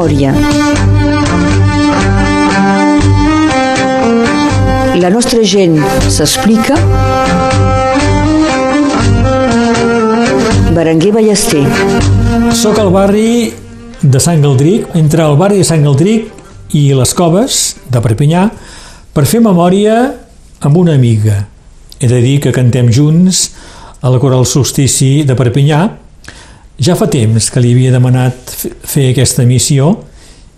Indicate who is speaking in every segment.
Speaker 1: memòria. La nostra gent s'explica. Berenguer Ballester.
Speaker 2: Soc al barri de Sant Galdric, entre el barri de Sant Galdric i les Coves de Perpinyà, per fer memòria amb una amiga. He de dir que cantem junts a la Coral Solstici de Perpinyà. Ja fa temps que li havia demanat fer aquesta missió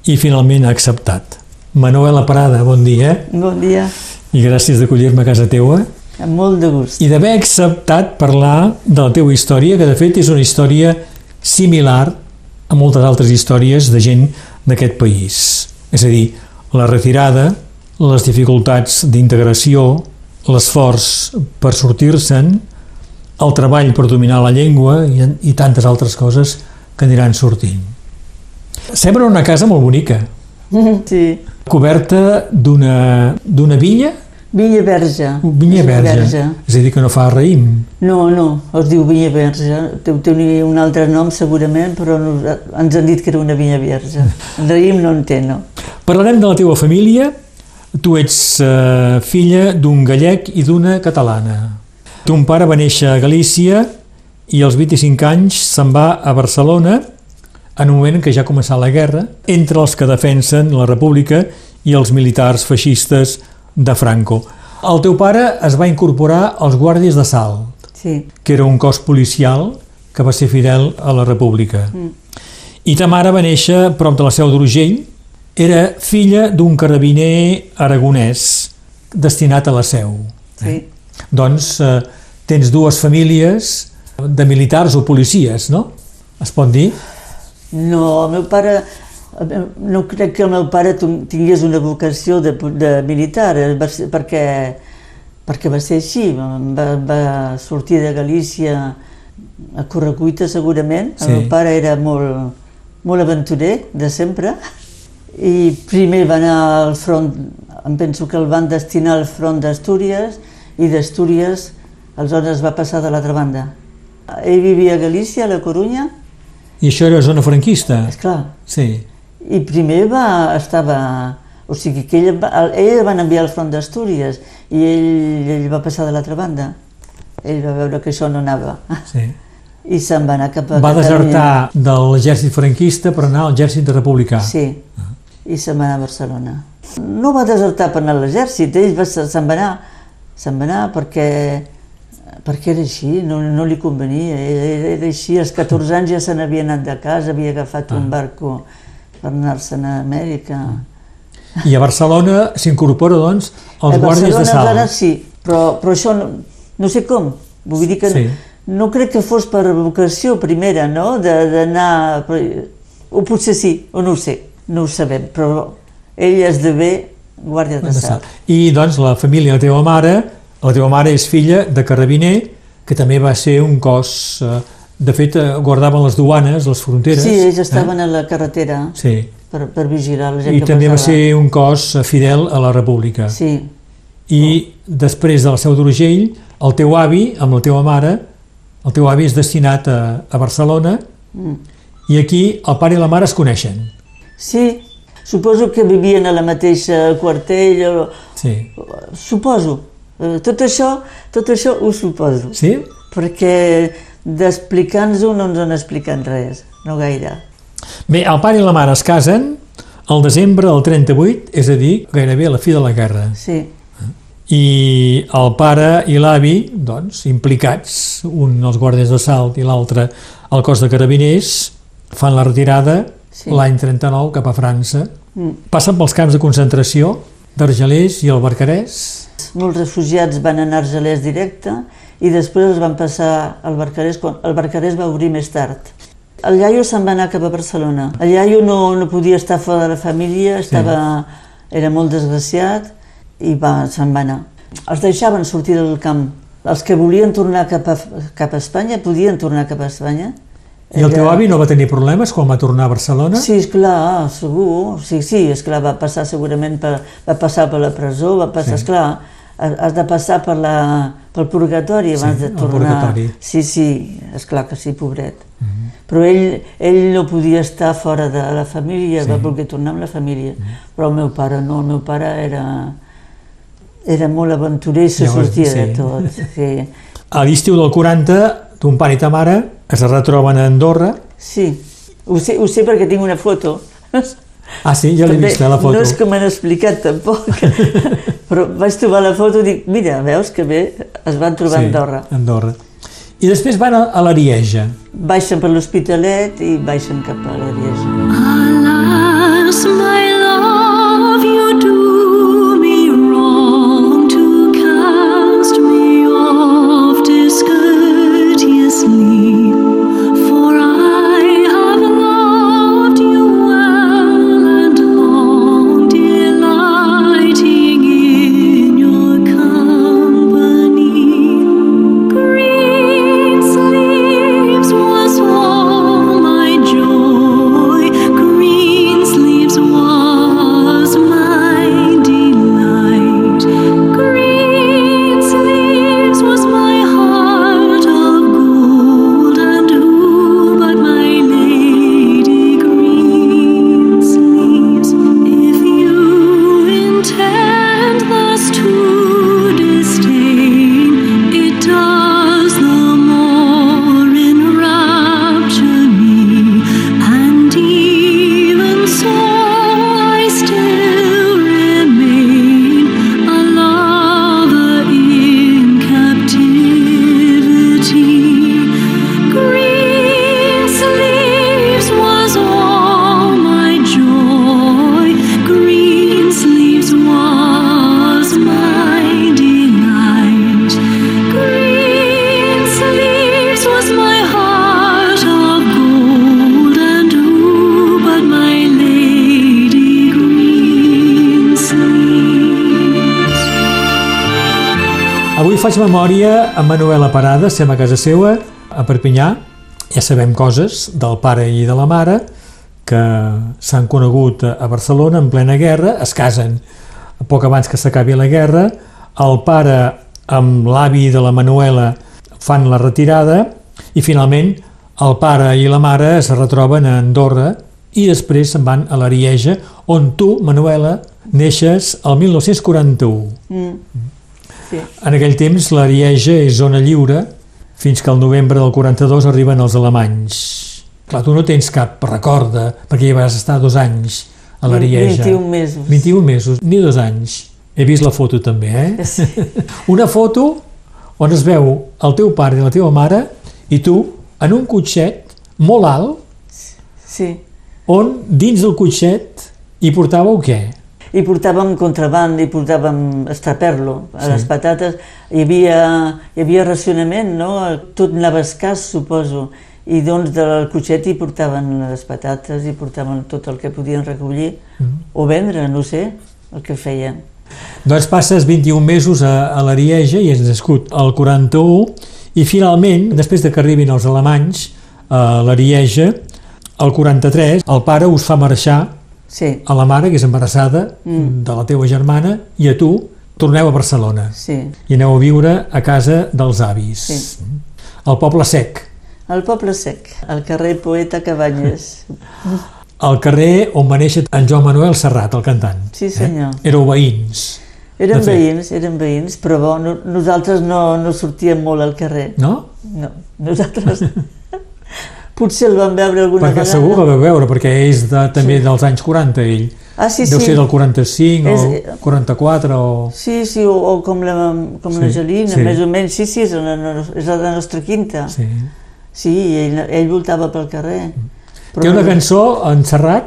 Speaker 2: i finalment ha acceptat. Manuela Parada, bon dia.
Speaker 3: Bon dia,
Speaker 2: I gràcies d'acollir-me a casa teua
Speaker 3: amb molt de gust.
Speaker 2: i d'haver acceptat parlar de la teua història, que de fet és una història similar a moltes altres històries de gent d'aquest país. És a dir, la retirada, les dificultats d'integració, l'esforç per sortir-se'n, el treball per dominar la llengua i, i tantes altres coses que aniran sortint. Sembla una casa molt bonica,
Speaker 3: Sí,
Speaker 2: coberta d'una vinya,
Speaker 3: vinya verge.
Speaker 2: vinya verge, és a dir, que no fa raïm.
Speaker 3: No, no, es diu vinya verge. Deu tenir un altre nom segurament, però no, ens han dit que era una vinya verge. Raïm no en té, no.
Speaker 2: Parlarem de la teva família. Tu ets eh, filla d'un gallec i d'una catalana. Ton pare va néixer a Galícia i als 25 anys se'n va a Barcelona en un moment en què ja ha començat la guerra entre els que defensen la república i els militars feixistes de Franco. El teu pare es va incorporar als guàrdies de Salt,
Speaker 3: Sí,
Speaker 2: que era un cos policial que va ser fidel a la república. I ta mare va néixer prop de la seu d'Urgell, era filla d'un carabiner aragonès destinat a la seu.
Speaker 3: sí.
Speaker 2: Doncs eh, tens dues famílies de militars o policies, no? Es pot dir?
Speaker 3: No, el meu pare... No crec que el meu pare tingués una vocació de, de militar, eh, va ser, perquè, perquè va ser així. Va, va sortir de Galícia a correcuita segurament.
Speaker 2: Sí.
Speaker 3: El meu pare era molt, molt aventurer, de sempre, i primer va anar al front, em penso que el van destinar al front d'Astúries, i d'Astúries aleshores va passar de l'altra banda. Ell vivia a Galícia, a la Corunya,
Speaker 2: I això era zona franquista?
Speaker 3: esclar,
Speaker 2: Sí.
Speaker 3: i primer va, estava... O sigui que ell, va, ell el van enviar al front d'Astúries i ell, ell va passar de l'altra banda. Ell va veure que això no anava
Speaker 2: sí.
Speaker 3: i se'n va anar cap a
Speaker 2: Va
Speaker 3: Catalunya.
Speaker 2: desertar de l'exèrcit franquista per anar al exèrcit republicà.
Speaker 3: Sí, i se'n va anar a Barcelona. No va desertar per anar a l'exèrcit, ell va, se'n va anar, se'n va anar perquè, perquè era així, no, no li convenia, era, era així, als 14 anys ja se n'havia anat de casa, havia agafat un barco per anar-se'n a Amèrica.
Speaker 2: I a Barcelona s'incorpora, doncs, als
Speaker 3: a
Speaker 2: guàrdies de
Speaker 3: encara
Speaker 2: Salt.
Speaker 3: sí, però, però això no, no sé com. Vull dir que
Speaker 2: Sí.
Speaker 3: no crec que fos per vocació primera, no?, De- d'anar... O potser sí, o no ho sé, no ho sabem, però ell esdevé guàrdia de. Salt.
Speaker 2: I, doncs, la família de la teva mare, la teva mare és filla de carabiner, que també va ser un cos... Eh, de fet, eh, guardaven les duanes, les fronteres.
Speaker 3: Sí, ells estaven a la carretera
Speaker 2: Eh? Sí.
Speaker 3: per, per vigilar la gent
Speaker 2: I
Speaker 3: que
Speaker 2: també va
Speaker 3: passava.
Speaker 2: ser un cos eh, fidel a la república.
Speaker 3: Sí,
Speaker 2: I després de la seu d'Urgell, el teu avi, amb la teva mare, el teu avi és destinat a, a Barcelona
Speaker 3: Mm.
Speaker 2: i aquí el pare i la mare es coneixen.
Speaker 3: sí, suposo que vivien a la mateixa quartell, o,
Speaker 2: Sí.
Speaker 3: suposo. Eh, Tot això, tot això ho suposo.
Speaker 2: Sí?
Speaker 3: perquè d'explicar-nos-ho no ens han explicat res, no gaire.
Speaker 2: Bé, el pare i la mare es casen al desembre del 38, és a dir, gairebé a la fi de la guerra.
Speaker 3: Sí,
Speaker 2: I el pare i l'avi, doncs, implicats, un als guàrdies de salt i l'altre al cos de carabiners, fan la retirada
Speaker 3: Sí.
Speaker 2: l'any 39 cap a França.
Speaker 3: Mm.
Speaker 2: Passen pels camps de concentració d'Argelers i el Barcarès.
Speaker 3: molts refugiats van anar a Argelès directe i després els van passar al Barcarès, quan el Barcarès va obrir més tard. El iaio se'n va anar cap a Barcelona. El iaio no, no podia estar fora de la família, estava, era molt desgraciat i va, se'n va anar. Els deixaven sortir del camp. Els que volien tornar cap a, cap a Espanya podien tornar cap a Espanya.
Speaker 2: I el teu avi no va tenir problemes quan va tornar a Barcelona?
Speaker 3: Sí, esclar, segur. Sí, sí, esclar, va passar segurament per, va passar per la presó, va passar,
Speaker 2: Sí.
Speaker 3: esclar, has de passar per la, pel purgatori abans
Speaker 2: Sí,
Speaker 3: de tornar.
Speaker 2: purgatori.
Speaker 3: Sí, sí, és clar que sí, pobret. Però ell, ell no podia estar fora de la família,
Speaker 2: Sí.
Speaker 3: va voler tornar amb la família. Però el meu pare no, el meu pare era, era molt aventurer i se
Speaker 2: Llavors,
Speaker 3: sortia
Speaker 2: sí.
Speaker 3: de tot. Sí.
Speaker 2: A l'estiu del 40, ton pare i ta mare es retroben a Andorra.
Speaker 3: sí, ho sé, ho sé perquè tinc una foto.
Speaker 2: Ah, sí, ja l'he vist, eh, la foto.
Speaker 3: No és que m'han explicat tampoc, però vaig trobar la foto i dic, mira, veus que bé, es van trobar a Andorra.
Speaker 2: Andorra. I després van a, a l'Arieja.
Speaker 3: Baixen per l'Hospitalet i baixen cap a l'Arieja.
Speaker 4: Alas, my love,
Speaker 2: memòria amb Manuela Parada, estem a casa seva, a Perpinyà. Ja sabem coses del pare i de la mare, que s'han conegut a Barcelona en plena guerra, es casen poc abans que s'acabi la guerra, el pare amb l'avi de la Manuela fan la retirada i finalment el pare i la mare es retroben a Andorra i després se'n van a l'Arieja, on tu, Manuela, neixes el 1941.
Speaker 3: Sí.
Speaker 2: En aquell temps l'Arieja és zona lliure fins que el novembre del 42 arriben els alemanys. Clar, tu no tens cap record perquè hi vas estar dos anys a l'Arieja.
Speaker 3: 21 mesos.
Speaker 2: 21 mesos, ni dos anys. He vist la foto també, eh?
Speaker 3: Sí.
Speaker 2: Una foto on es veu el teu pare i la teva mare i tu en un cotxet molt alt
Speaker 3: sí.
Speaker 2: on dins del cotxet hi portàveu què?
Speaker 3: I portàvem contraband, i portàvem estraperlo a
Speaker 2: Sí.
Speaker 3: les patates. Hi havia, hi havia racionament, no? Tot anava escàs, suposo. I doncs del cotxet hi portaven les patates, i portaven tot el que podien recollir o vendre, no sé, el que feien.
Speaker 2: Doncs passes 21 mesos a, a l'Arieja i has nascut al 41 i finalment, després de que arribin els alemanys a l'Arieja, al 43, el pare us fa marxar
Speaker 3: Sí,
Speaker 2: a la mare, que és embarassada,
Speaker 3: Mm.
Speaker 2: de la teua germana, i a tu torneu a Barcelona
Speaker 3: sí.
Speaker 2: i aneu a viure a casa dels avis.
Speaker 3: Sí.
Speaker 2: Al poble sec,
Speaker 3: El poble sec, al carrer Poeta Cabanyes.
Speaker 2: al carrer on va néixer en Joan Manuel Serrat, el cantant.
Speaker 3: Sí, senyor.
Speaker 2: Eh? Éreu veïns, fet.
Speaker 3: veïns, eren veïns, però bo, no, nosaltres no, no sortíem molt al carrer.
Speaker 2: no?
Speaker 3: No, nosaltres... Potser el vam veure alguna
Speaker 2: Perquè
Speaker 3: vegada.
Speaker 2: segur que vau veure, perquè és de, també
Speaker 3: Sí.
Speaker 2: dels anys 40, ell.
Speaker 3: Ah, sí,
Speaker 2: Deu
Speaker 3: sí.
Speaker 2: ser del 45
Speaker 3: És-
Speaker 2: o 44 o...
Speaker 3: Sí, sí, o, o com la, com
Speaker 2: Sí,
Speaker 3: l'Angelina,
Speaker 2: sí.
Speaker 3: més o menys. Sí, sí, és la, no- és la nostra quinta.
Speaker 2: Sí.
Speaker 3: Sí, ell, ell voltava pel carrer.
Speaker 2: Té una cançó en Serrat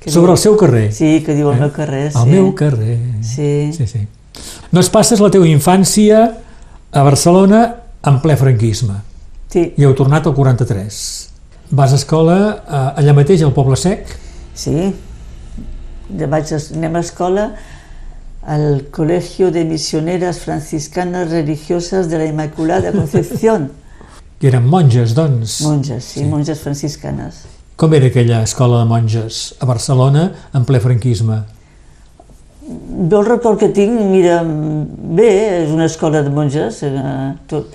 Speaker 3: Que
Speaker 2: sobre
Speaker 3: diu-
Speaker 2: el seu carrer.
Speaker 3: Sí, que diu el
Speaker 2: Eh?
Speaker 3: meu carrer, sí.
Speaker 2: El meu carrer.
Speaker 3: Sí.
Speaker 2: sí, sí. Doncs passes la teva infància a Barcelona en ple franquisme
Speaker 3: Sí,
Speaker 2: i heu tornat al 43. Vas a escola eh, allà mateix, al Poble Sec?
Speaker 3: sí. Ja vaig, a- anem a escola al Colegio de Misioneras Franciscanas Religiosas de la Inmaculada Concepción.
Speaker 2: Que eren monges, doncs.
Speaker 3: Monges, sí,
Speaker 2: Sí.
Speaker 3: monges franciscanes.
Speaker 2: Com era aquella escola de monges a Barcelona en ple franquisme?
Speaker 3: Jo el record que tinc, mira, bé, és una escola de monges, eh, tot.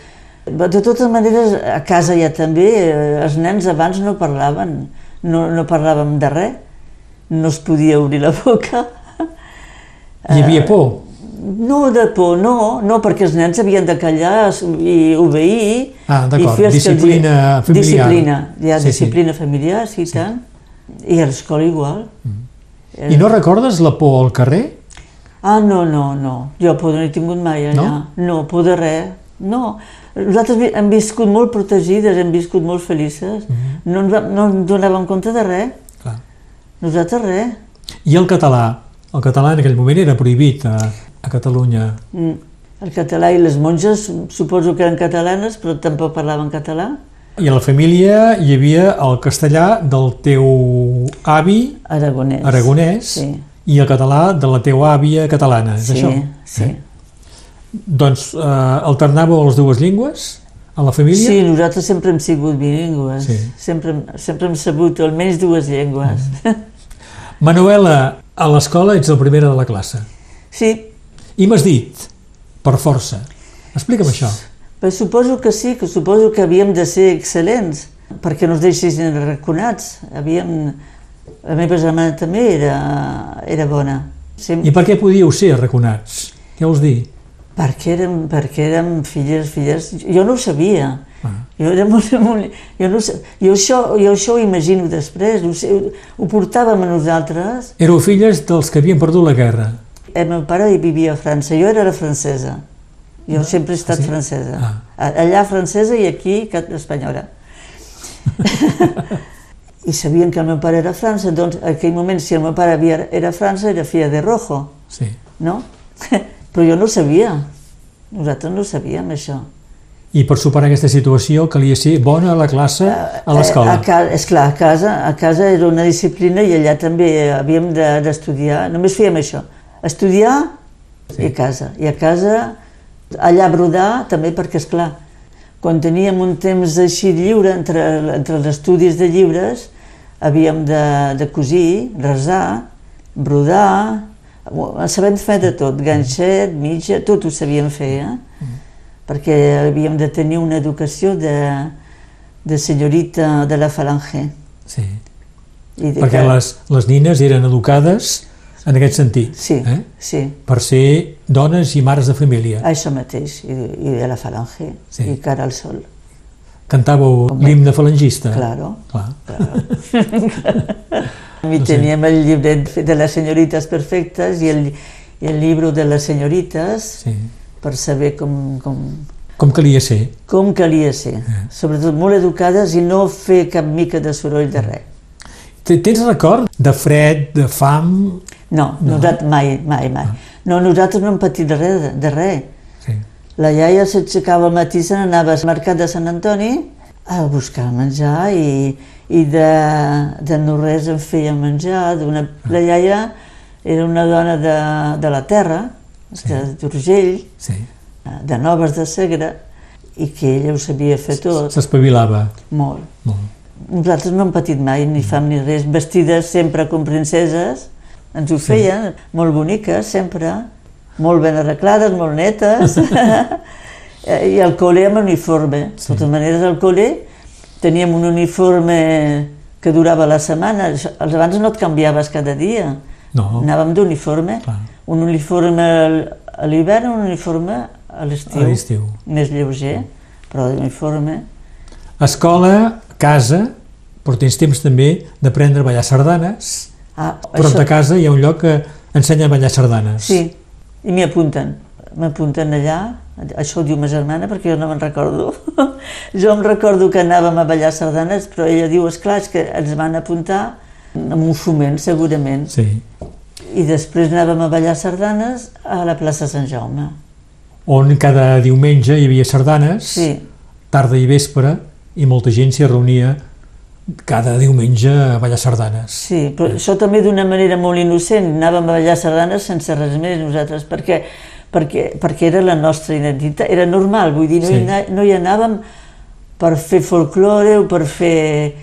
Speaker 3: De totes maneres, a casa ja també, eh, els nens abans no parlaven, no, no parlàvem de res, no es podia obrir la boca.
Speaker 2: Hi havia por.
Speaker 3: No de por, no, no, perquè els nens havien de callar i obeir.
Speaker 2: Ah, d'acord,
Speaker 3: que
Speaker 2: disciplina familiar.
Speaker 3: Disciplina, ja,
Speaker 2: Sí, sí.
Speaker 3: disciplina familiar, sí, i tant. I a l'escola igual.
Speaker 2: I no recordes la por al carrer?
Speaker 3: Ah, no, no, no. Jo por no he tingut mai allà.
Speaker 2: No?
Speaker 3: no por de res. No. Nosaltres hem viscut molt protegides, hem viscut molt felices. no, ens, va- no ens donàvem compte de res.
Speaker 2: Clar.
Speaker 3: Nosaltres res.
Speaker 2: I el català? El català en aquell moment era prohibit a, a Catalunya.
Speaker 3: Mm. El català i les monges suposo que eren catalanes, però tampoc parlaven català.
Speaker 2: I a la família hi havia el castellà del teu avi
Speaker 3: Aragonès.
Speaker 2: aragonès
Speaker 3: Sí.
Speaker 2: i el català de la teua àvia catalana, és
Speaker 3: Sí,
Speaker 2: això? Eh?
Speaker 3: sí.
Speaker 2: Doncs eh, alternàveu les dues llengües a la família?
Speaker 3: Sí, nosaltres sempre hem sigut bilingües.
Speaker 2: Sí.
Speaker 3: Sempre, sempre hem sabut almenys dues llengües.
Speaker 2: Manuela, a l'escola ets la primera de la classe.
Speaker 3: sí,
Speaker 2: I m'has dit, per força. Explica'm això.
Speaker 3: Però suposo que sí, que suposo que havíem de ser excel·lents perquè no es deixessin arraconats. Havíem... La meva germana també era, era bona. Sem...
Speaker 2: I per què podíeu ser arraconats? Què vols dir?
Speaker 3: Perquè érem, perquè érem filles, filles... Jo no ho sabia.
Speaker 2: Ah.
Speaker 3: Jo, era molt, molt, jo, no, jo, això, jo això ho imagino després, ho, sé, ho, ho portàvem a nosaltres.
Speaker 2: Éreu filles dels que havien perdut la guerra.
Speaker 3: El meu pare vivia a França, jo era la francesa. Jo sempre he estat
Speaker 2: sí?
Speaker 3: francesa.
Speaker 2: Ah.
Speaker 3: Allà francesa i aquí espanyola. I sabien que el meu pare era a França, doncs en aquell moment si el meu pare havia, era a França era filla de rojo,
Speaker 2: Sí.
Speaker 3: no? Però jo no ho sabia. Nosaltres no ho sabíem, això.
Speaker 2: I per superar aquesta situació calia ser bona a la classe a l'escola.
Speaker 3: Eh, A, ca- esclar, a casa, a casa era una disciplina i allà també havíem de- d'estudiar. Només fèiem això, estudiar sí. i a casa. I a casa, allà brodar també perquè, és clar, quan teníem un temps així lliure entre, entre els estudis de llibres, havíem de, de cosir, resar, brodar, sabem fer de tot, ganxet, mitja, tot ho sabíem fer, eh? perquè havíem de tenir una educació de, de senyorita de la falange.
Speaker 2: Sí.
Speaker 3: I de
Speaker 2: Perquè
Speaker 3: que-
Speaker 2: les, les nines eren educades en aquest sentit.
Speaker 3: Sí,
Speaker 2: Eh?
Speaker 3: sí,
Speaker 2: Per ser dones i mares de família.
Speaker 3: això mateix, i, i de la falange,
Speaker 2: Sí.
Speaker 3: i cara al sol,
Speaker 2: Cantàveu l'himne falangista.
Speaker 3: claro.
Speaker 2: Clar.
Speaker 3: I teníem el llibret de les senyorites perfectes i el, i el llibre de les senyorites
Speaker 2: Sí.
Speaker 3: per saber com, com,
Speaker 2: Com calia ser.
Speaker 3: com calia ser. Sobretot molt educades i no fer cap mica de soroll de res.
Speaker 2: Te- Tens record de fred, de fam?
Speaker 3: No, nosaltres mai, mai, mai. No, nosaltres no hem patit res, de, de res.
Speaker 2: Sí.
Speaker 3: La iaia s'aixecava al matí, se n'anava al mercat de Sant Antoni a buscar menjar i, i de, de no res en feia menjar. Una, la iaia era una dona de, de la terra,
Speaker 2: Sí.
Speaker 3: de d'Urgell,
Speaker 2: sí.
Speaker 3: de Noves de Segre, i que ella ho sabia fer tot,
Speaker 2: S'espavilava.
Speaker 3: molt.
Speaker 2: Molt.
Speaker 3: Nosaltres no hem patit mai ni fam ni res, vestides sempre com princeses, ens ho feien, molt boniques sempre, molt ben arreglades, molt netes, i al col·le amb uniforme. De totes maneres, al col·le teníem un uniforme que durava la setmana, Això- els abans no et canviaves cada dia,
Speaker 2: No.
Speaker 3: anàvem d'uniforme, un uniforme al- a l'hivern, un uniforme a l'estiu,
Speaker 2: A l'estiu.
Speaker 3: més lleuger, però d'uniforme.
Speaker 2: Escola, casa, però tens temps també d'aprendre a ballar sardanes.
Speaker 3: Ah,
Speaker 2: Prop de casa hi ha un lloc que ensenya a ballar sardanes.
Speaker 3: Sí, i m'hi apunten. M'apunten allà, això ho diu ma germana perquè jo no me'n recordo. jo em recordo que anàvem a ballar sardanes, però ella diu, esclar, és que ens van apuntar amb un foment, segurament.
Speaker 2: Sí.
Speaker 3: I després anàvem a ballar sardanes a la plaça Sant Jaume.
Speaker 2: On cada diumenge hi havia sardanes,
Speaker 3: Sí,
Speaker 2: tarda i vespre, i molta gent s'hi reunia cada diumenge a ballar sardanes.
Speaker 3: sí, però això també d'una manera molt innocent. Anàvem a ballar sardanes sense res més nosaltres, perquè, perquè, perquè era la nostra identitat, era normal, vull dir, no,
Speaker 2: Sí.
Speaker 3: hi, no hi anàvem per fer folklore o per fer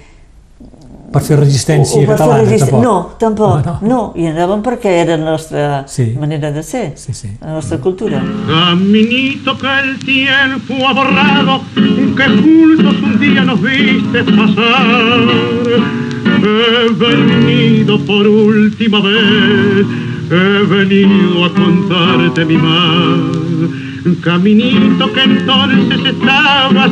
Speaker 2: per fer resistència
Speaker 3: o per fer
Speaker 2: catalana,
Speaker 3: resist-
Speaker 2: tampoc.
Speaker 3: No, tampoc,
Speaker 2: No,
Speaker 3: no,
Speaker 2: no.
Speaker 3: I anàvem perquè era la nostra
Speaker 2: Sí.
Speaker 3: manera de ser,
Speaker 2: Sí, sí.
Speaker 3: la nostra cultura.
Speaker 5: Caminito que el tiempo ha borrado, que juntos un día nos viste pasar. He venido por última vez, he venido a contarte mi mal. Caminito que entonces estabas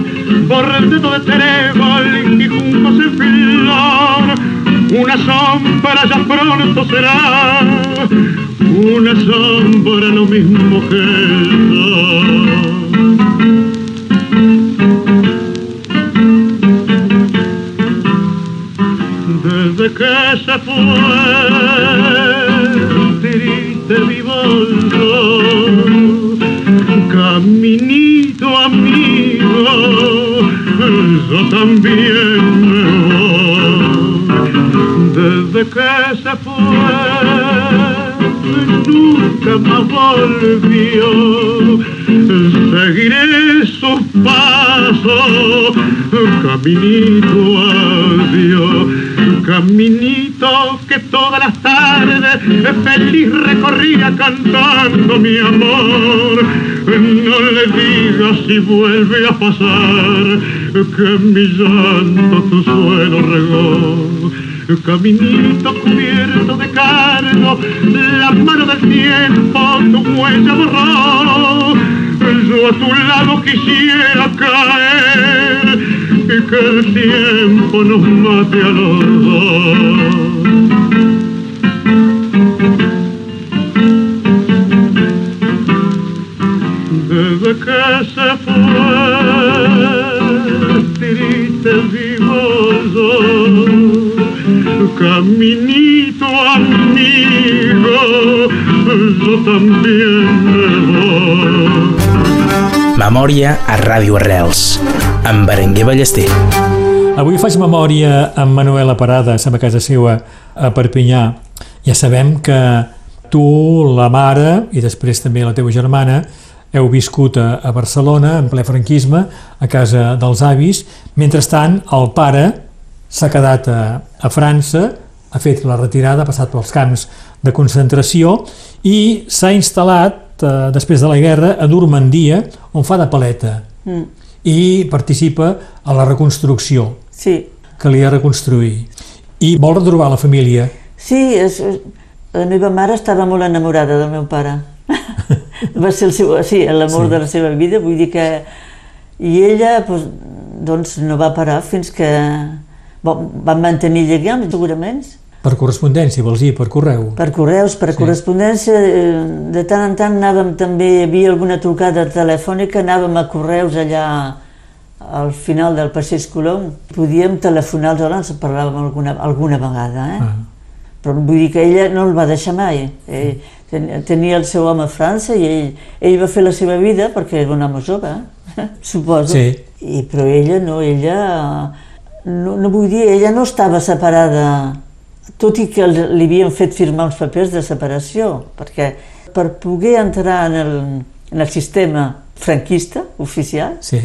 Speaker 5: bordeado de trébol y juncos en flor. Una sombra ya pronto será, una sombra lo mismo que el. Desde que se fue, yo también me. Desde que se fue, nunca más volvió. Seguiré sus pasos, caminito adiós, caminito que todas las tardes feliz recorría cantando mi amor. No le digas si vuelve a pasar que mi llanto tu suelo regó. Caminito cubierto de cargo, la mano del tiempo tu huella borró. Yo a tu lado quisiera caer y que el tiempo nos mate a los dos. Triste vivo yo, caminito amigo, yo también me voy.
Speaker 6: Memòria a Ràdio Arrels, amb Berenguer Ballester.
Speaker 2: Avui faig memòria amb Manuela Parada, som a casa seva a Perpinyà. Ja sabem que tu, la mare i després també la teva germana heu viscut a, a Barcelona en ple franquisme, a casa dels avis. Mentrestant, el pare s'ha quedat a, a França, ha fet la retirada, ha passat pels camps de concentració i s'ha instal·lat, eh, després de la guerra, a Normandia, on fa de paleta
Speaker 3: Mm.
Speaker 2: i participa a la reconstrucció
Speaker 3: Sí,
Speaker 2: que li ha reconstruir i vol retrobar la família
Speaker 3: sí, és, la meva mare estava molt enamorada del meu pare. Va ser el seu, sí, l'amor
Speaker 2: Sí.
Speaker 3: de la seva vida, vull dir que... I ella, doncs, doncs no va parar fins que... Bon, van mantenir lligams, segurament,
Speaker 2: per correspondència, vols dir, per correu
Speaker 3: per correus, per
Speaker 2: Sí.
Speaker 3: correspondència, eh, de tant en tant anàvem també, hi havia alguna trucada telefònica, anàvem a correus allà al final del Passeig Colom. Podíem telefonar als hores, parlàvem alguna, alguna vegada, eh?
Speaker 2: ah.
Speaker 3: Però vull dir que ella no el va deixar mai. Ell ten- tenia el seu home a França i ell, ell va fer la seva vida perquè era un home jove, eh? suposo.
Speaker 2: Sí.
Speaker 3: I, però ella no, ella... No, no vull dir, ella no estava separada, tot i que li havien fet firmar uns papers de separació, perquè per poder entrar en el, en el sistema franquista oficial,
Speaker 2: sí,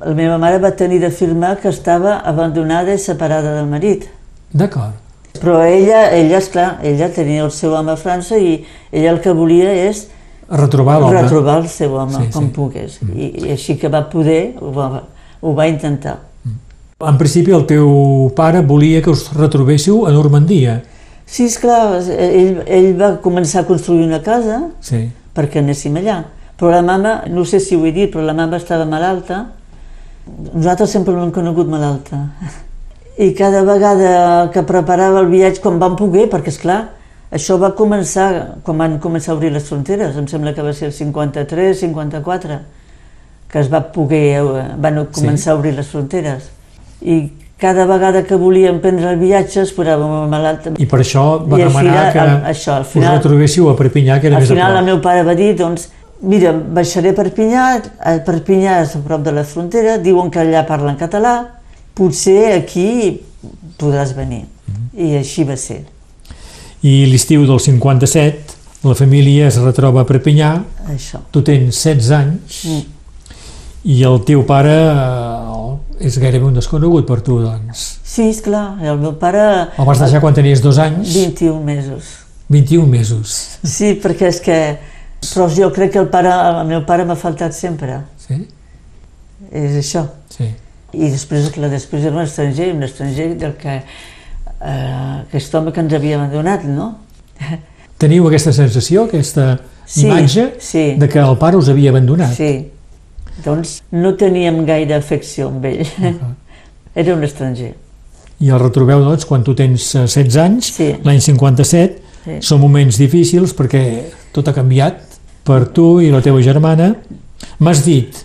Speaker 3: la meva mare va tenir de firmar que estava abandonada i separada del marit.
Speaker 2: d'acord
Speaker 3: Però ella, ella, esclar, ella tenia el seu home a França i ella el que volia és
Speaker 2: retrobar l'home
Speaker 3: retrobar el seu home
Speaker 2: Sí,
Speaker 3: com
Speaker 2: sí.
Speaker 3: pogués. I, I així que va poder, ho va, ho va intentar.
Speaker 2: en principi el teu pare volia que us retrobéssiu a Normandia
Speaker 3: Sí, esclar, ell, ell va començar a construir una casa
Speaker 2: sí,
Speaker 3: perquè anéssim allà. Però la mama, no sé si ho he dit, però la mama estava malalta. Nosaltres sempre l'hem conegut malalta. I cada vegada que preparava el viatge, quan vam poder, perquè és clar, això va començar quan van començar a obrir les fronteres, em sembla que va ser el 53, 54, que es va poder, eh, van començar a obrir les fronteres. I cada vegada que volíem prendre el viatge es posava molt malalta.
Speaker 2: i per això va
Speaker 3: I al
Speaker 2: demanar
Speaker 3: final,
Speaker 2: que
Speaker 3: al- això, al final-
Speaker 2: us retrobéssiu a Perpinyà que era
Speaker 3: Al
Speaker 2: més a
Speaker 3: final el
Speaker 2: prop
Speaker 3: meu pare va dir, doncs, mira, baixaré a Perpinyà, a Perpinyà és a prop de la frontera, diuen que allà parlen català, potser aquí podràs venir. I així va ser,
Speaker 2: i l'estiu del 57 la família es retroba a Perpinyà
Speaker 3: això.
Speaker 2: tu tens 16 anys i el teu pare eh, és gairebé un desconegut per tu, doncs.
Speaker 3: Sí, esclar, el meu pare...
Speaker 2: El vas deixar quan tenies dos anys?
Speaker 3: 21 mesos.
Speaker 2: 21 mesos.
Speaker 3: Sí, perquè és que... Però jo crec que el, pare, el meu pare m'ha faltat sempre.
Speaker 2: Sí?
Speaker 3: És això.
Speaker 2: Sí.
Speaker 3: I després, clar, després era un estranger, un estranger del que... Eh, aquest home que ens havia abandonat, no?
Speaker 2: Teniu aquesta sensació, aquesta
Speaker 3: Sí,
Speaker 2: imatge
Speaker 3: sí.
Speaker 2: de que el pare us havia abandonat?
Speaker 3: Sí. Doncs no teníem gaire afecció amb ell. Era un estranger.
Speaker 2: I el retrobeu, doncs, quan tu tens eh, 16 anys,
Speaker 3: Sí.
Speaker 2: l'any 57,
Speaker 3: Sí.
Speaker 2: són moments difícils perquè tot ha canviat per tu i la teva germana. M'has dit,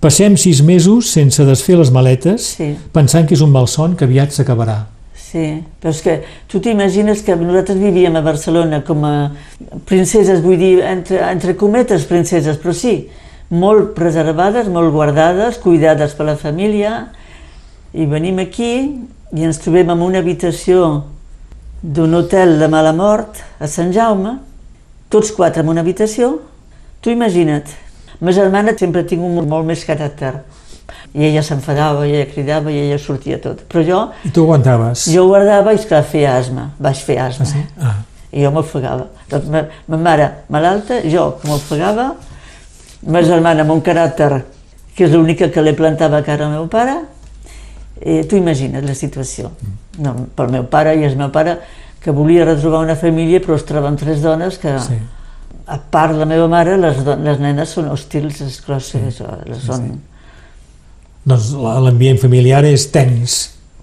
Speaker 2: passem sis mesos sense desfer les maletes,
Speaker 3: Sí.
Speaker 2: pensant que és un malson que aviat s'acabarà.
Speaker 3: Sí, però és que tu t'imagines que nosaltres vivíem a Barcelona com a princeses, vull dir, entre, entre cometes princeses, però sí, molt preservades, molt guardades, cuidades per la família, i venim aquí i ens trobem en una habitació d'un hotel de mala mort a Sant Jaume, tots quatre en una habitació, tu imagina't. Ma germana sempre ha tingut molt més caràcter, i ella s'enfadava, i ella cridava, i ella sortia tot. Però jo
Speaker 2: I tu aguantaves?
Speaker 3: jo guardava i esclar, feia asma, vaig fer asma.
Speaker 2: Ah, sí? Ah.
Speaker 3: I jo m'ofegava. Doncs ma, ma mare malalta, jo que m'ofegava, ma germana amb un caràcter que és l'única que li plantava cara al meu pare, eh, tu imagina't la situació. No, pel meu pare i el meu pare que volia retrobar una família però es troba amb tres dones que
Speaker 2: Sí.
Speaker 3: A part de la meva mare les, les nenes són hostils, esclar, sí, això, les són...
Speaker 2: Doncs la- l'ambient familiar és tens.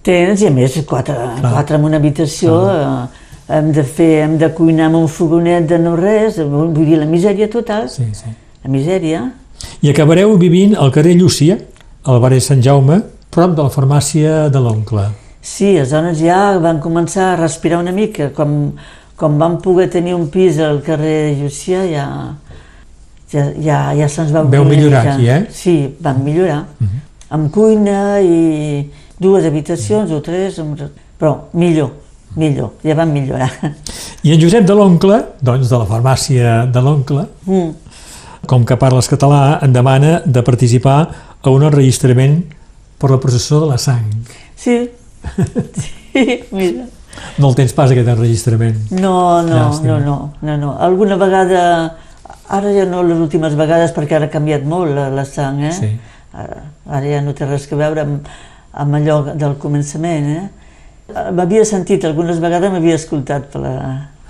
Speaker 3: Tens, i a més, quatre,
Speaker 2: Clar.
Speaker 3: quatre en una habitació, eh, hem de fer, hem de cuinar amb un fogonet de no res, vull dir, la misèria total,
Speaker 2: Sí, sí.
Speaker 3: la misèria.
Speaker 2: I acabareu vivint al carrer Llúcia, al barri Sant Jaume, prop de la farmàcia de l'oncle.
Speaker 3: Sí, les dones ja van començar a respirar una mica, com, com vam poder tenir un pis al carrer Llucia, ja, ja, ja, ja se'ns va
Speaker 2: Veu millorar aquí, eh?
Speaker 3: Sí, van millorar. Amb cuina i dues habitacions o tres, amb- però millor, millor, ja van millorar.
Speaker 2: I en Josep de l'oncle, doncs de la farmàcia de l'oncle,
Speaker 3: Mm.
Speaker 2: com que parles català, en demana de participar a un enregistrament per la processó de la sang.
Speaker 3: Sí, sí, mira.
Speaker 2: No el tens pas, aquest enregistrament.
Speaker 3: No, no,
Speaker 2: Llàstima.
Speaker 3: no, no, no, no. Alguna vegada, ara ja no les últimes vegades perquè ara ha canviat molt la, la sang, eh?
Speaker 2: Sí.
Speaker 3: Ara, ara ja no té res a veure amb, amb allò del començament, eh? Eh, M'havia sentit, algunes vegades m'havia escoltat per la,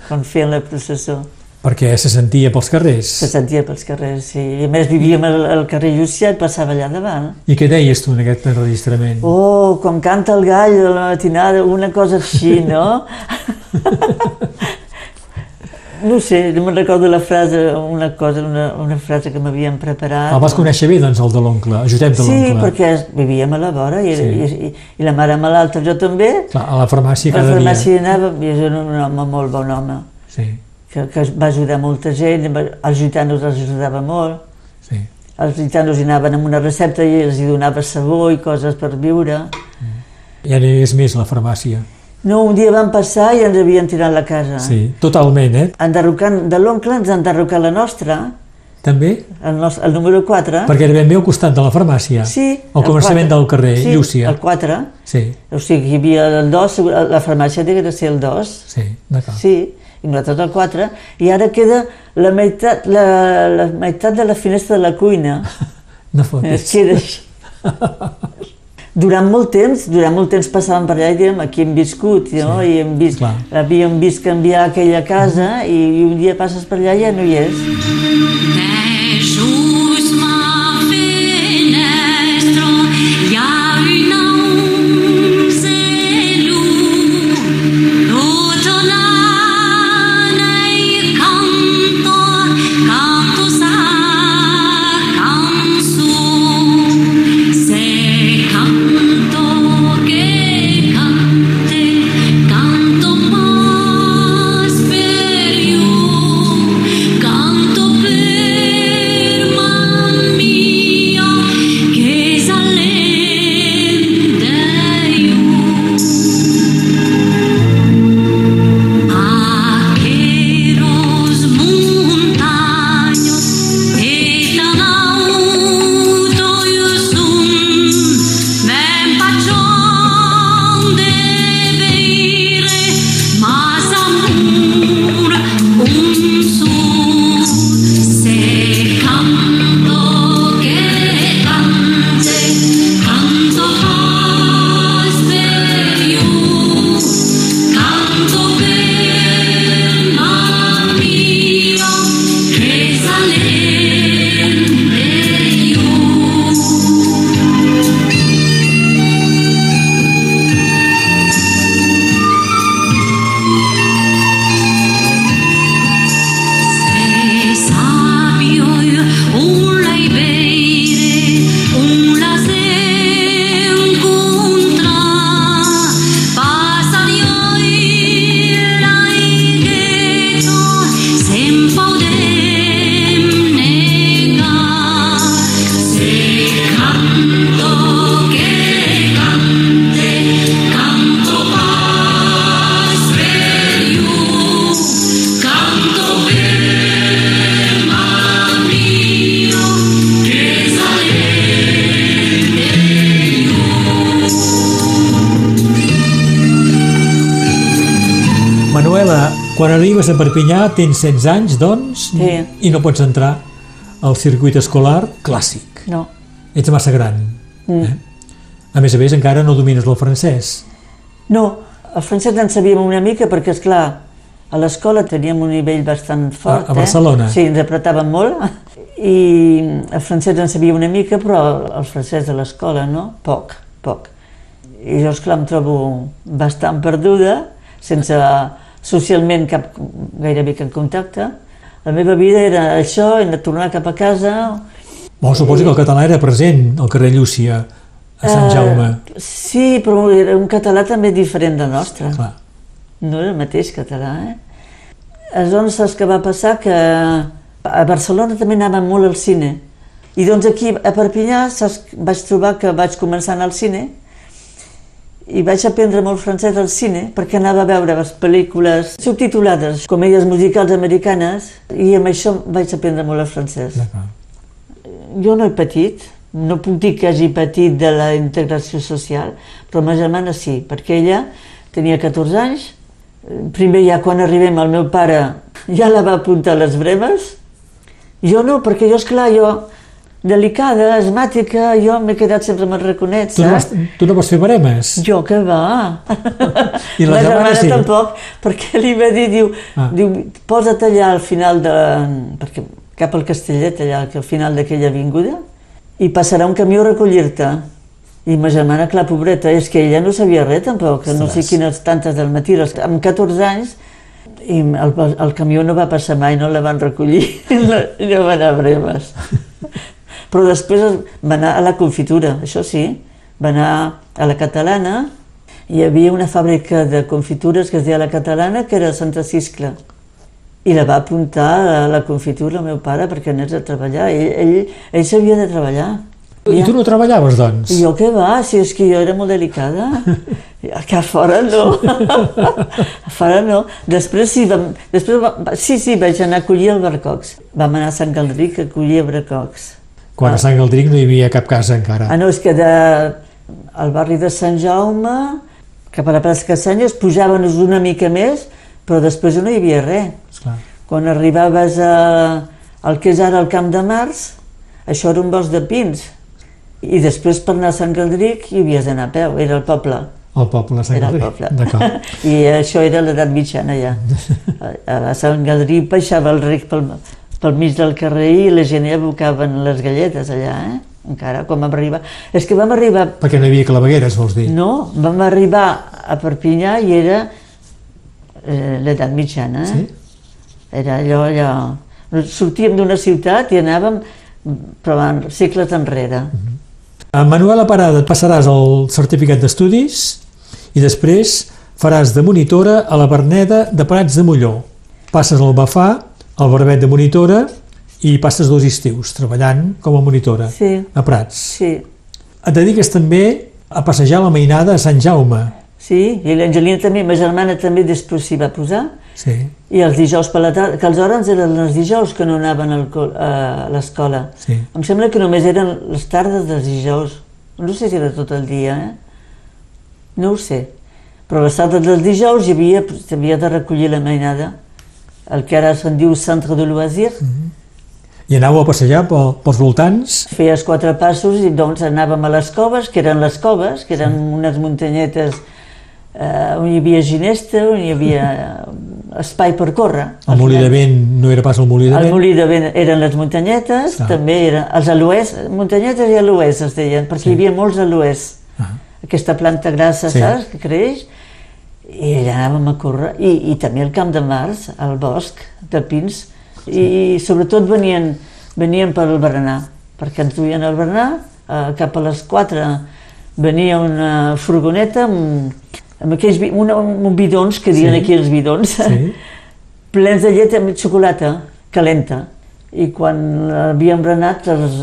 Speaker 3: quan feien la processó.
Speaker 2: Perquè se sentia pels carrers.
Speaker 3: Se sentia pels carrers, sí. I a més vivíem al, al carrer Llucià i passava allà davant.
Speaker 2: I què deies tu en aquest enregistrament?
Speaker 3: Oh, quan canta el gall a la matinada, una cosa així, no? No sé, no me'n recordo la frase, una cosa, una, una frase que m'havien preparat.
Speaker 2: El vas conèixer bé, doncs, el de l'oncle, el Josep de
Speaker 3: Sí,
Speaker 2: l'oncle.
Speaker 3: perquè es- vivíem a la vora i,
Speaker 2: Sí.
Speaker 3: i, i, i la mare malalta, jo també.
Speaker 2: Clar, a la farmàcia
Speaker 3: A la
Speaker 2: cada
Speaker 3: farmàcia
Speaker 2: dia.
Speaker 3: anava, i és un home molt bon home,
Speaker 2: Sí,
Speaker 3: que, que va ajudar molta gent, els gitanos els ajudava molt.
Speaker 2: sí.
Speaker 3: Els gitanos hi anaven amb una recepta i els hi donava sabó i coses per viure.
Speaker 2: Ja no és més la farmàcia.
Speaker 3: No, un dia van passar i ens havien tirat la casa.
Speaker 2: Sí, totalment, eh?
Speaker 3: Enderrocant, de l'oncle ens han enderrocat la nostra,
Speaker 2: També?
Speaker 3: el, nostre, el número 4.
Speaker 2: Perquè era ben bé al costat de la farmàcia.
Speaker 3: Sí.
Speaker 2: Al començament
Speaker 3: quatre.
Speaker 2: del carrer,
Speaker 3: sí,
Speaker 2: Llúcia.
Speaker 3: el 4.
Speaker 2: Sí,
Speaker 3: O sigui, hi havia el 2, la farmàcia havia de ser el 2.
Speaker 2: sí, d'acord.
Speaker 3: Sí, i nosaltres el 4. I ara queda la meitat, la, la meitat de la finestra de la cuina.
Speaker 2: No fotis.
Speaker 3: queda així. Durant molt temps, durant molt temps passàvem per allà i dèiem aquí hem viscut, no?
Speaker 2: Sí,
Speaker 3: I hem vist,
Speaker 2: clar.
Speaker 3: havíem vist canviar aquella casa i, i un dia passes per allà i ja no hi és.
Speaker 2: Arribes a Perpinyà tens 16 anys, doncs,
Speaker 3: Sí.
Speaker 2: i no pots entrar al circuit escolar clàssic.
Speaker 3: No.
Speaker 2: Ets massa gran.
Speaker 3: Mm.
Speaker 2: Eh? A més a més, encara no domines el francès.
Speaker 3: No, el francès en sabíem una mica perquè, és clar, a l'escola teníem un nivell bastant fort.
Speaker 2: A- a Barcelona?
Speaker 3: Eh? Sí, ens apretàvem molt. I el francès en sabia una mica, però el francès de l'escola, no? Poc, poc. I jo, esclar, em trobo bastant perduda, sense socialment cap, gairebé cap contacte. La meva vida era això, hem de tornar cap a casa,
Speaker 2: Bon, suposo que el català era present al carrer Llúcia, a Sant
Speaker 3: Eh,
Speaker 2: Jaume.
Speaker 3: Sí, però era un català també diferent del nostre.
Speaker 2: Clar.
Speaker 3: No era el mateix català, eh? Aleshores, saps què va passar? Que a Barcelona també anàvem molt al cine. I doncs aquí, a Perpinyà, saps, vaig trobar que vaig començar a anar al cine i vaig aprendre molt francès al cine perquè anava a veure les pel·lícules subtitulades, comèdies musicals americanes, i amb això vaig aprendre molt el francès. Jo no he patit, no puc dir que hagi patit de la integració social, però ma germana sí, perquè ella tenia 14 anys, primer ja quan arribem el meu pare ja la va apuntar a les bremes, jo no, perquè jo, esclar, jo, delicada, asmàtica, jo m'he quedat sempre amb el raconet,
Speaker 2: Tu no, vas, tu no vas fer baremes?
Speaker 3: Jo que va.
Speaker 2: I la germana sí?
Speaker 3: tampoc, perquè li va dir, diu,
Speaker 2: Ah.
Speaker 3: diu posa't allà al final de... perquè cap al Castellet, allà al final d'aquella avinguda, i passarà un camió a recollir-te. I ma germana, clar, pobreta, és que ella no sabia res tampoc, que no sé quines tantes del matí, les- amb 14 anys, i el, el camió no va passar mai, no la van recollir, no, no va anar a breves. Però després es- va anar a la confitura, això sí, va anar a la catalana, hi havia una fàbrica de confitures que es deia la catalana, que era a Santa Ciscla. I la va apuntar a la confitura el meu pare perquè anés a treballar. Ell, ell, ell s'havia de treballar.
Speaker 2: I tu no treballaves, doncs?
Speaker 3: I jo què va, si és que jo era molt delicada. Que a fora no. a fora no. Després sí, vam, després va, sí, sí, vaig anar a collir albercocs. Vam anar a Sant Galdric a collir albercocs.
Speaker 2: Quan a Sant Galdric no hi havia cap casa encara.
Speaker 3: Ah, no, és que de, al barri de Sant Jaume, cap a la plaça Cassanyes, pujaven una mica més, però després no hi havia res.
Speaker 2: Esclar.
Speaker 3: Quan arribaves a, al que és ara el Camp de Mars, això era un bosc de pins. I després per anar a Sant Galdric hi havies d'anar a peu, era el poble.
Speaker 2: El poble Sant
Speaker 3: Era el
Speaker 2: Galdric.
Speaker 3: poble. I això era l'edat mitjana ja. A, Sant Galdric baixava el ric pel, pel mig del carrer i la gent ja abocaven les galletes allà, eh? Encara, quan vam arribar... És que vam arribar...
Speaker 2: Perquè no hi havia clavegueres, vols dir?
Speaker 3: No, vam arribar a Perpinyà i era eh, l'edat mitjana, eh?
Speaker 2: Sí?
Speaker 3: Era allò, allò... Sortíem d'una ciutat i anàvem però en segles enrere.
Speaker 2: A Manuela Parada et passaràs el certificat d'estudis i després faràs de monitora a la Berneda de Prats de Molló. Passes al Bafà, al Barbet de monitora i passes dos estius treballant com a monitora
Speaker 3: Sí.
Speaker 2: a Prats.
Speaker 3: Sí,
Speaker 2: Et dediques també a passejar la mainada a Sant Jaume.
Speaker 3: sí, i l'Angelina també, ma germana també després s'hi va posar,
Speaker 2: Sí.
Speaker 3: i els dijous per la tarda, que els hores eren els dijous que no anaven al a l'escola.
Speaker 2: Sí.
Speaker 3: Em sembla que només eren les tardes dels dijous. No sé si era tot el dia, eh? No ho sé. Però les tardes dels dijous hi havia, havia de recollir la mainada, el que ara se'n diu centre de loisir.
Speaker 2: I anàveu a passejar pel, pels voltants?
Speaker 3: Feies quatre passos i doncs anàvem a les coves, que eren les coves, que eren unes muntanyetes eh, on hi havia ginesta, on hi havia eh, espai per córrer.
Speaker 2: El molí de vent no era pas el molí de
Speaker 3: El
Speaker 2: vent?
Speaker 3: molí de vent eren les muntanyetes,
Speaker 2: Clar.
Speaker 3: també eren els aloès, muntanyetes i aloès es deien, perquè
Speaker 2: Sí.
Speaker 3: hi havia molts aloès.
Speaker 2: Ah.
Speaker 3: Aquesta planta grassa,
Speaker 2: Sí.
Speaker 3: saps, que creix, i allà anàvem a córrer, I, i també al Camp de Mars, al bosc de pins, i, i sobretot venien, venien per al berenar, perquè ens duien al berenar, eh, cap a les 4 venia una furgoneta amb, amb aquells una, un bidons, que diuen
Speaker 2: Sí.
Speaker 3: aquí els bidons,
Speaker 2: Sí.
Speaker 3: plens de llet amb xocolata calenta. I quan havíem berenat, els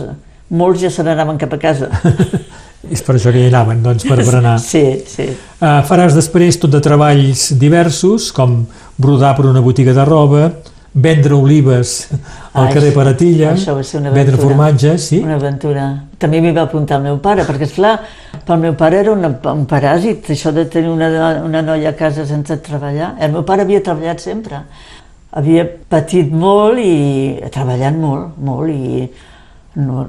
Speaker 3: molts ja se n'anaven cap a casa.
Speaker 2: És per això que hi anaven, doncs, per berenar.
Speaker 3: Sí, sí.
Speaker 2: Uh, faràs després tot de treballs diversos, com brodar per una botiga de roba, vendre olives al
Speaker 3: Ah,
Speaker 2: carrer Paratilla,
Speaker 3: això va ser una
Speaker 2: vendre formatge, sí?
Speaker 3: Una aventura. També m'hi va apuntar el meu pare, perquè, esclar, pel meu pare era una, un paràsit, això de tenir una, una noia a casa sense treballar. El meu pare havia treballat sempre. Havia patit molt i treballant molt, molt, i no,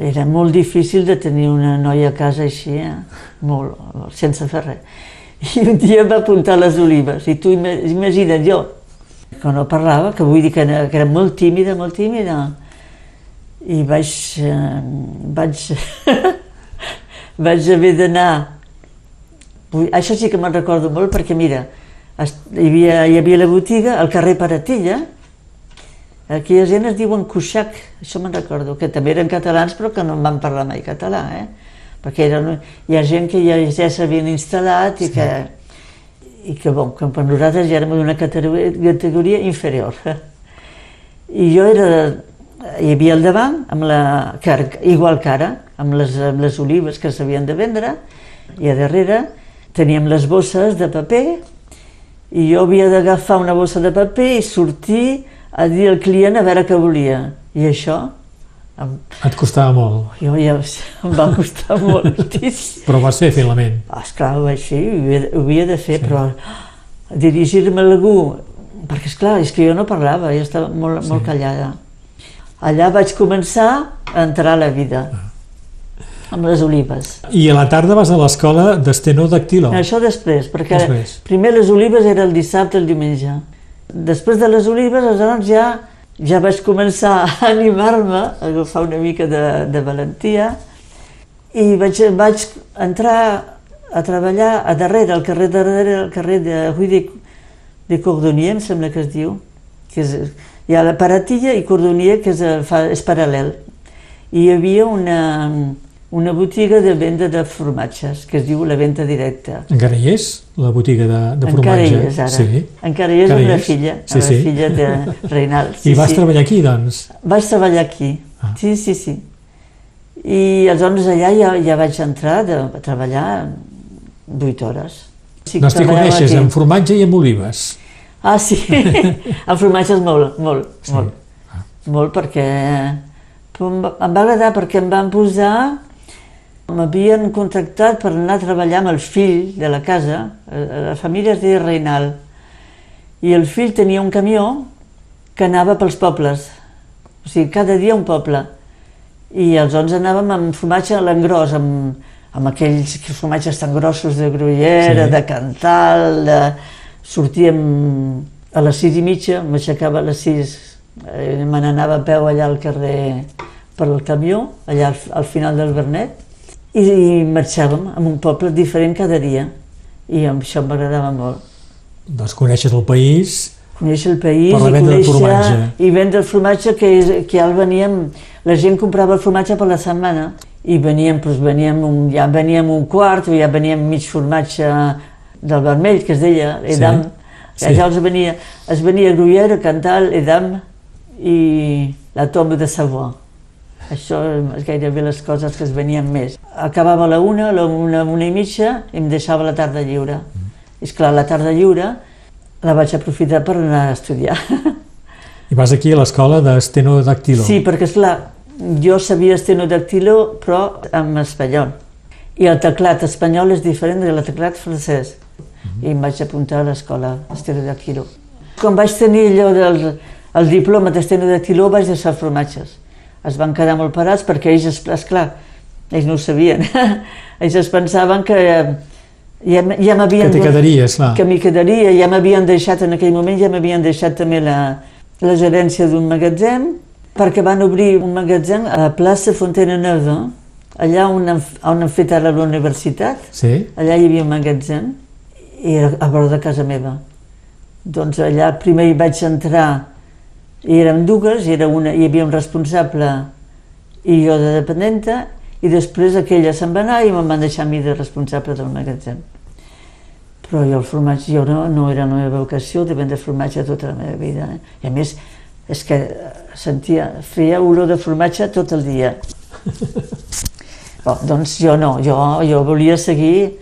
Speaker 3: era molt difícil de tenir una noia a casa així, eh? molt, sense fer res. I un dia em va apuntar les olives, i tu ima- imagina't jo, que no parlava, que vull dir que era, que era molt tímida, molt tímida, i vaig, eh, vaig, vaig haver d'anar, això sí que me'n recordo molt perquè mira, hi havia, hi havia la botiga al carrer Paratilla, aquella gent es diuen Cuixac, això me'n recordo, que també eren catalans però que no en van parlar mai català, eh? perquè eren, hi ha gent que ja, ja s'havien instal·lat i que, i que, bon, que per nosaltres ja érem d'una categoria, categoria inferior. I jo era, hi havia al davant, amb la, ara- igual que ara, amb les, amb les olives que s'havien de vendre, i a darrere teníem les bosses de paper, i jo havia d'agafar una bossa de paper i sortir a dir al client a veure què volia. I això, em,
Speaker 2: Et costava molt,
Speaker 3: jo ja em va costar moltíssim.
Speaker 2: però ho vas fer finalment.
Speaker 3: Ah, esclar, ho vaig fer, ho havia, ho havia de fer, sí. però dirigir-me a algú, perquè esclar, és que jo no parlava, jo estava molt, sí. molt callada. Allà vaig començar a entrar a la vida, amb les olives.
Speaker 2: I a la tarda vas a l'escola d'Esteno Dactilo.
Speaker 3: Això després, perquè
Speaker 2: Després.
Speaker 3: primer les olives era el dissabte, el diumenge. Després de les olives, aleshores ja, ja vaig començar a animar-me, a agafar una mica de, de valentia, i vaig, vaig entrar a treballar a darrere, al carrer darrere, al carrer de Rue de, de Cordonier, em sembla que es diu, que és, hi ha la Paratilla i Cordonier, que és, fa, és paral·lel. I hi havia una, una botiga de venda de formatges, que es diu la venda directa.
Speaker 2: Encara hi és, la botiga de, de
Speaker 3: Encara
Speaker 2: formatge?
Speaker 3: hi és ara.
Speaker 2: Sí.
Speaker 3: Encara hi és
Speaker 2: Encara
Speaker 3: amb
Speaker 2: hi
Speaker 3: la
Speaker 2: és?
Speaker 3: filla,
Speaker 2: Sí,
Speaker 3: amb
Speaker 2: sí.
Speaker 3: la filla de Reinald.
Speaker 2: I vas treballar aquí, doncs?
Speaker 3: Vaig treballar aquí,
Speaker 2: Ah.
Speaker 3: sí, sí, sí. I aleshores allà ja, ja vaig entrar de, a treballar 8 hores. Sí, que
Speaker 2: doncs t'hi coneixes
Speaker 3: aquí.
Speaker 2: amb formatge i amb olives.
Speaker 3: Ah, sí, amb formatges molt, molt,
Speaker 2: Sí.
Speaker 3: molt. Molt perquè em va agradar perquè em van posar m'havien contactat per anar a treballar amb el fill de la casa, la família es deia Reinal, i el fill tenia un camió que anava pels pobles, o sigui, cada dia un poble, i aleshores anàvem amb formatge a l'engròs, amb, amb aquells formatges tan grossos de Gruyère,
Speaker 2: Sí.
Speaker 3: de Cantal, de... sortíem a les sis i mitja, m'aixecava a les sis, eh, me n'anava a peu allà al carrer per el camió, allà al, al final del Bernet, i, i marxàvem a un poble diferent cada dia, i això m'agradava molt.
Speaker 2: Doncs coneixes el país,
Speaker 3: Conèixer el país
Speaker 2: Per la
Speaker 3: i
Speaker 2: venda de
Speaker 3: conèixer
Speaker 2: formatge.
Speaker 3: i vendre el formatge que, que ja el veníem, la gent comprava el formatge per la setmana i veníem, doncs veníem un, ja veníem un quart o ja veníem mig formatge del vermell que es deia Edam,
Speaker 2: Sí.
Speaker 3: sí. ja els venia, es venia Gruyère, Cantal, Edam i la tomba de Savoie. Això és gairebé les coses que es venien més. Acabava a la una, a la una, una i mitja, i em deixava la tarda lliure. I esclar, la tarda lliure la vaig aprofitar per anar a estudiar.
Speaker 2: i vas aquí a l'escola d'Esteno Dactilo.
Speaker 3: Sí, perquè esclar, jo sabia estenodactilo, però en espanyol. I el teclat espanyol és diferent del teclat francès. I em vaig apuntar a l'escola estenodactilo. Quan vaig tenir allò del el diploma d'estenodactilo vaig deixar formatges. Es van quedar molt parats perquè ells, es- esclar, ells no ho sabien. ells es pensaven que ja, m- ja m'havien...
Speaker 2: Que t'hi quedaries, clar.
Speaker 3: Que m'hi quedaria, ja m'havien deixat en aquell moment, ja m'havien deixat també la, la gerència d'un magatzem, perquè van obrir un magatzem a la plaça Fontena Nova, allà on han, on han fet ara la universitat,
Speaker 2: Sí?
Speaker 3: allà hi havia un magatzem, i era a vora de casa meva. Doncs allà primer hi vaig entrar, i érem dues, era una, hi havia un responsable i jo de dependenta, i després aquella se'n va anar i me'n van deixar a mi de responsable del magatzem. Però jo el formatge, jo no, no era la meva vocació de vendre formatge tota la meva vida. Eh? I a més, és que sentia, feia olor de formatge tot el dia. Bon, doncs jo no, jo, jo volia seguir,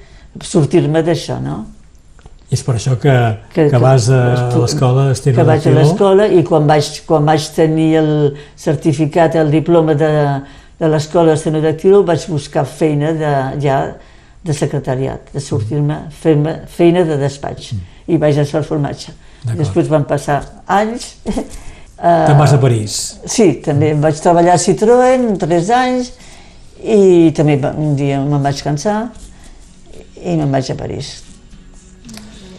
Speaker 3: sortir-me d'això, no?
Speaker 2: I és per això que, que, que vas a l'escola Esther
Speaker 3: que vaig a l'escola i quan vaig, quan vaig tenir el certificat, el diploma de, de l'escola estenodactilo, vaig buscar feina de, ja de secretariat, de sortir-me, fer-me feina de despatx. I vaig estar al formatge. Després van passar anys.
Speaker 2: Te'n vas a París.
Speaker 3: Sí, també vaig treballar a Citroën tres anys i també un dia me'n vaig cansar i me'n vaig a París.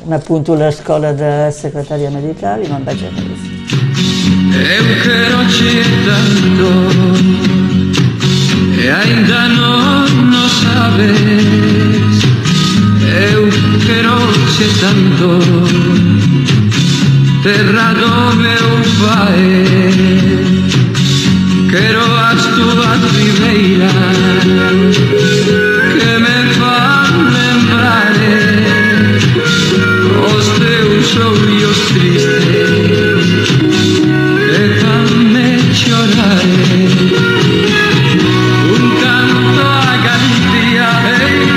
Speaker 3: un appunto la scuola da
Speaker 7: segretaria medicale in ambasciatrice. E ainda non lo sabes, eu quero che tanto, terra dove un vai, quero as tuas ribeiras. Ollos tristes. Déjame llorar. Un canto a Galicia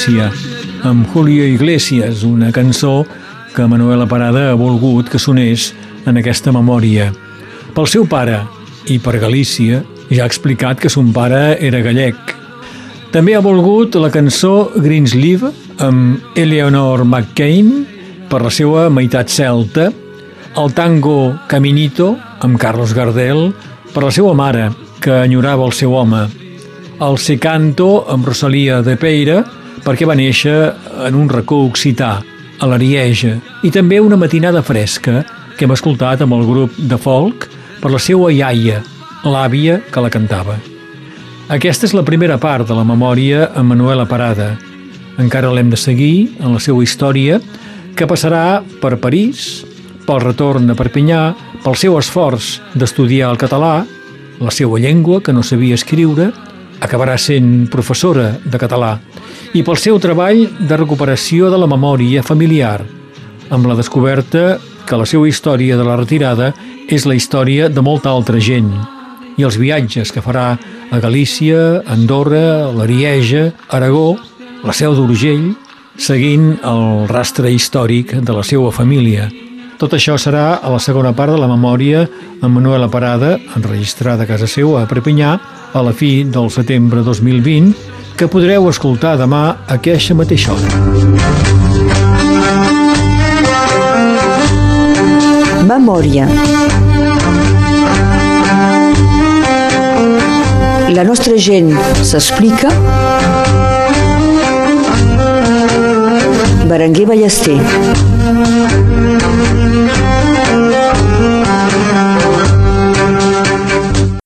Speaker 2: Galícia, amb Julio Iglesias, una cançó que Manuela Parada ha volgut que sonés en aquesta memòria. Pel seu pare i per Galícia, ja ha explicat que son pare era gallec. També ha volgut la cançó Greensleeve amb Eleanor McCain per la seva meitat celta, el tango Caminito amb Carlos Gardel per la seva mare, que enyorava el seu home, el Secanto amb Rosalia de Peira perquè va néixer en un racó occità, a l'Arieja, i també una matinada fresca que hem escoltat amb el grup de folk per la seva iaia, l'àvia que la cantava. Aquesta és la primera part de la memòria amb Manuela Parada. Encara l'hem de seguir en la seva història, que passarà per París, pel retorn a Perpinyà, pel seu esforç d'estudiar el català, la seva llengua, que no sabia escriure, acabarà sent professora de català, i pel seu treball de recuperació de la memòria familiar, amb la descoberta que la seva història de la retirada és la història de molta altra gent, i els viatges que farà a Galícia, Andorra, l'Arieja, Aragó, la Seu d'Urgell, seguint el rastre històric de la seva família. Tot això serà a la segona part de la memòria amb Manuela Parada, enregistrada a casa seva a Perpinyà a la fi del setembre 2020, que podreu escoltar demà a aquesta mateixa hora.
Speaker 1: Memòria. La nostra gent s'explica. Berenguer Ballester.